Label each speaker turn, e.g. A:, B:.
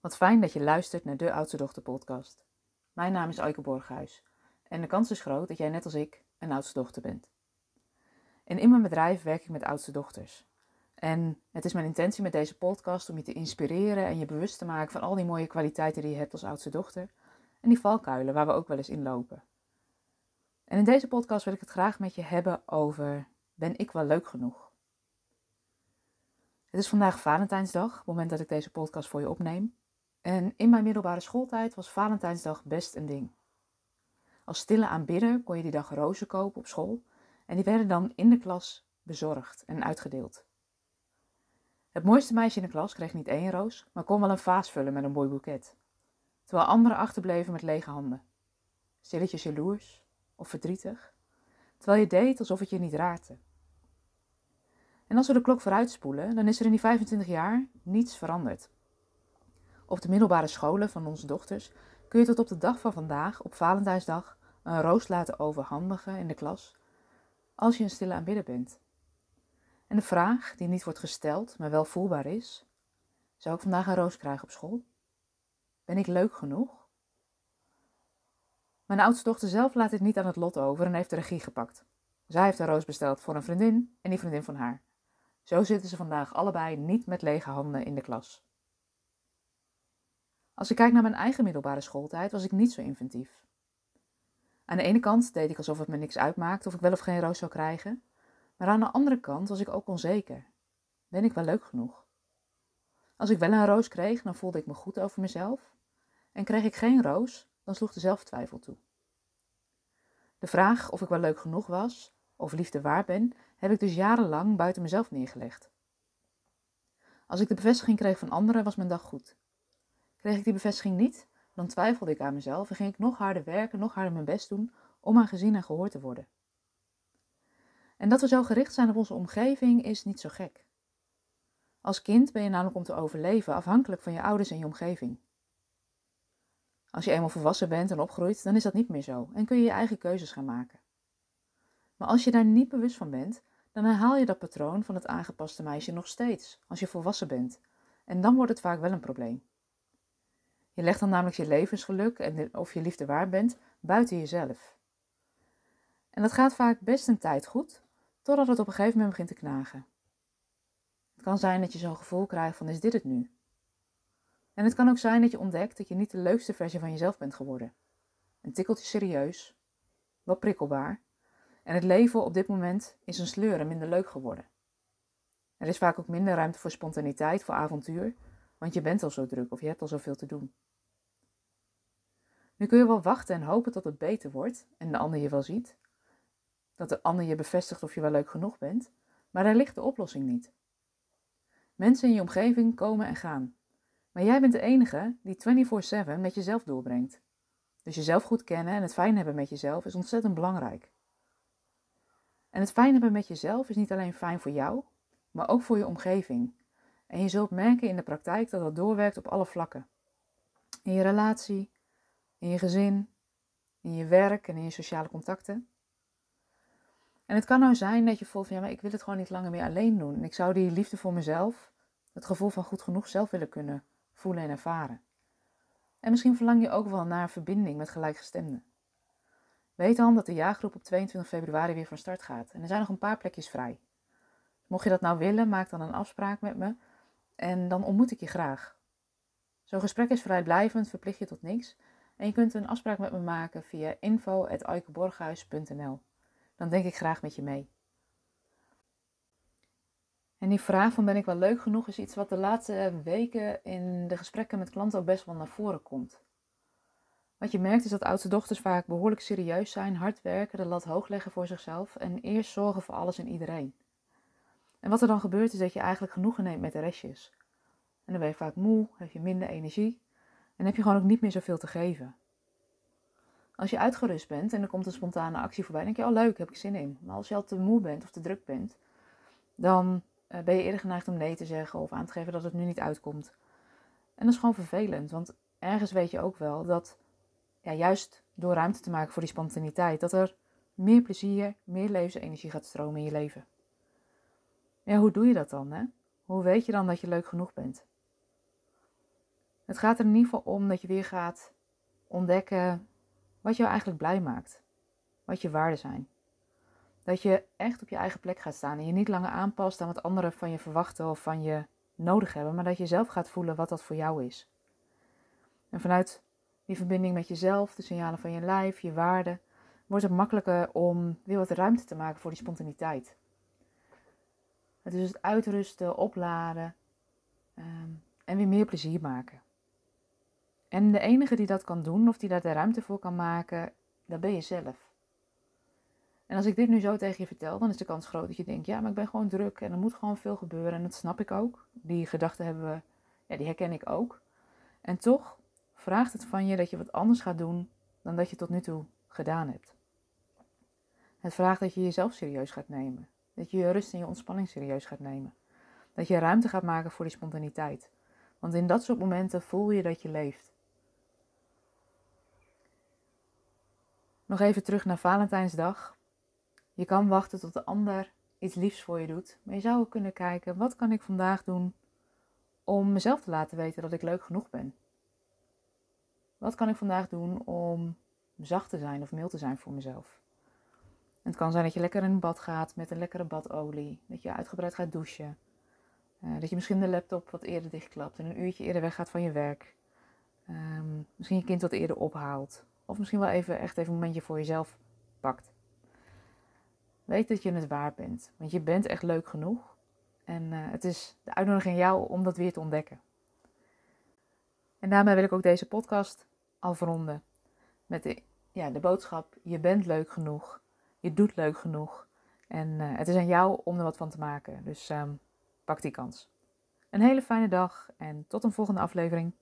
A: Wat fijn dat je luistert naar de Oudste Dochter podcast. Mijn naam is Aike Borghuis en de kans is groot dat jij net als ik een oudste dochter bent. En in mijn bedrijf werk ik met oudste dochters. En het is mijn intentie met deze podcast om je te inspireren en je bewust te maken van al die mooie kwaliteiten die je hebt als oudste dochter en die valkuilen waar we ook wel eens in lopen. En in deze podcast wil ik het graag met je hebben over ben ik wel leuk genoeg? Het is vandaag Valentijnsdag, het moment dat ik deze podcast voor je opneem. En in mijn middelbare schooltijd was Valentijnsdag best een ding. Als stille aanbidder kon je die dag rozen kopen op school en die werden dan in de klas bezorgd en uitgedeeld. Het mooiste meisje in de klas kreeg niet één roos, maar kon wel een vaas vullen met een mooi boeket. Terwijl anderen achterbleven met lege handen. Stilletjes jaloers of verdrietig, terwijl je deed alsof het je niet raakte. En als we de klok vooruitspoelen, dan is er in die 25 jaar niets veranderd. Op de middelbare scholen van onze dochters kun je tot op de dag van vandaag, op Valentijnsdag, een roos laten overhandigen in de klas als je een stille aanbidder bent. En de vraag, die niet wordt gesteld, maar wel voelbaar is: zou ik vandaag een roos krijgen op school? Ben ik leuk genoeg? Mijn oudste dochter zelf laat dit niet aan het lot over en heeft de regie gepakt. Zij heeft een roos besteld voor een vriendin en die vriendin van haar. Zo zitten ze vandaag allebei niet met lege handen in de klas. Als ik kijk naar mijn eigen middelbare schooltijd, was ik niet zo inventief. Aan de ene kant deed ik alsof het me niks uitmaakte of ik wel of geen roos zou krijgen, maar aan de andere kant was ik ook onzeker. Ben ik wel leuk genoeg? Als ik wel een roos kreeg, dan voelde ik me goed over mezelf. En kreeg ik geen roos, dan sloeg de zelftwijfel toe. De vraag of ik wel leuk genoeg was, of liefde waar ben, heb ik dus jarenlang buiten mezelf neergelegd. Als ik de bevestiging kreeg van anderen, was mijn dag goed. Kreeg ik die bevestiging niet, dan twijfelde ik aan mezelf en ging ik nog harder werken, nog harder mijn best doen om aan gezien en gehoord te worden. En dat we zo gericht zijn op onze omgeving is niet zo gek. Als kind ben je namelijk om te overleven afhankelijk van je ouders en je omgeving. Als je eenmaal volwassen bent en opgroeit, dan is dat niet meer zo en kun je je eigen keuzes gaan maken. Maar als je daar niet bewust van bent, dan herhaal je dat patroon van het aangepaste meisje nog steeds als je volwassen bent. En dan wordt het vaak wel een probleem. Je legt dan namelijk je levensgeluk en of je liefde waar bent buiten jezelf. En dat gaat vaak best een tijd goed, totdat het op een gegeven moment begint te knagen. Het kan zijn dat je zo'n gevoel krijgt van is dit het nu? En het kan ook zijn dat je ontdekt dat je niet de leukste versie van jezelf bent geworden. Een tikkeltje serieus, wat prikkelbaar en het leven op dit moment is een sleur en minder leuk geworden. Er is vaak ook minder ruimte voor spontaniteit, voor avontuur, want je bent al zo druk of je hebt al zoveel te doen. Nu kun je wel wachten en hopen tot het beter wordt en de ander je wel ziet. Dat de ander je bevestigt of je wel leuk genoeg bent, maar daar ligt de oplossing niet. Mensen in je omgeving komen en gaan. Maar jij bent de enige die 24/7 met jezelf doorbrengt. Dus jezelf goed kennen en het fijn hebben met jezelf is ontzettend belangrijk. En het fijn hebben met jezelf is niet alleen fijn voor jou, maar ook voor je omgeving. En je zult merken in de praktijk dat dat doorwerkt op alle vlakken. In je relatie, in je gezin, in je werk en in je sociale contacten. En het kan nou zijn dat je voelt van ja, maar ik wil het gewoon niet langer meer alleen doen. En ik zou die liefde voor mezelf, het gevoel van goed genoeg zelf willen kunnen voelen en ervaren. En misschien verlang je ook wel naar verbinding met gelijkgestemden. Weet dan dat de jaargroep op 22 februari weer van start gaat. En er zijn nog een paar plekjes vrij. Mocht je dat nou willen, maak dan een afspraak met me. En dan ontmoet ik je graag. Zo'n gesprek is vrijblijvend, verplicht je tot niks. En je kunt een afspraak met me maken via info.aikeborghuis.nl. Dan denk ik graag met je mee. En die vraag van ben ik wel leuk genoeg is iets wat de laatste weken in de gesprekken met klanten ook best wel naar voren komt. Wat je merkt is dat oudste dochters vaak behoorlijk serieus zijn, hard werken, de lat hoog leggen voor zichzelf en eerst zorgen voor alles en iedereen. En wat er dan gebeurt is dat je eigenlijk genoegen neemt met de restjes. En dan ben je vaak moe, heb je minder energie en heb je gewoon ook niet meer zoveel te geven. Als je uitgerust bent en er komt een spontane actie voorbij, dan denk je, oh leuk, heb ik zin in. Maar als je al te moe bent of te druk bent, dan eh, ben je eerder geneigd om nee te zeggen of aan te geven dat het nu niet uitkomt. En dat is gewoon vervelend, want ergens weet je ook wel dat ja, juist door ruimte te maken voor die spontaniteit, dat er meer plezier, meer levensenergie gaat stromen in je leven. Ja, hoe doe je dat dan? Hè? Hoe weet je dan dat je leuk genoeg bent? Het gaat er in ieder geval om dat je weer gaat ontdekken wat jou eigenlijk blij maakt. Wat je waarden zijn. Dat je echt op je eigen plek gaat staan en je niet langer aanpast aan wat anderen van je verwachten of van je nodig hebben, maar dat je zelf gaat voelen wat dat voor jou is. En vanuit die verbinding met jezelf, de signalen van je lijf, je waarden, wordt het makkelijker om weer wat ruimte te maken voor die spontaniteit. Het is het uitrusten, opladen ehm, en weer meer plezier maken. En de enige die dat kan doen, of die daar de ruimte voor kan maken, dat ben je zelf. En als ik dit nu zo tegen je vertel, dan is de kans groot dat je denkt, ja, maar ik ben gewoon druk en er moet gewoon veel gebeuren. En dat snap ik ook. Die gedachten hebben we, ja, die herken ik ook. En toch vraagt het van je dat je wat anders gaat doen dan dat je tot nu toe gedaan hebt. Het vraagt dat je jezelf serieus gaat nemen. Dat je je rust en je ontspanning serieus gaat nemen. Dat je ruimte gaat maken voor die spontaniteit. Want in dat soort momenten voel je dat je leeft. Nog even terug naar Valentijnsdag. Je kan wachten tot de ander iets liefs voor je doet. Maar je zou ook kunnen kijken, wat kan ik vandaag doen om mezelf te laten weten dat ik leuk genoeg ben? Wat kan ik vandaag doen om zacht te zijn of mild te zijn voor mezelf? het kan zijn dat je lekker in bad gaat met een lekkere badolie. Dat je uitgebreid gaat douchen. Uh, dat je misschien de laptop wat eerder dichtklapt en een uurtje eerder weggaat van je werk. Um, misschien je kind wat eerder ophaalt. Of misschien wel even echt even een momentje voor jezelf pakt. Weet dat je het waard bent. Want je bent echt leuk genoeg. En uh, het is de uitnodiging aan jou om dat weer te ontdekken. En daarmee wil ik ook deze podcast afronden. Met de, ja, de boodschap: je bent leuk genoeg. Je doet leuk genoeg. En uh, het is aan jou om er wat van te maken. Dus um, pak die kans. Een hele fijne dag en tot een volgende aflevering.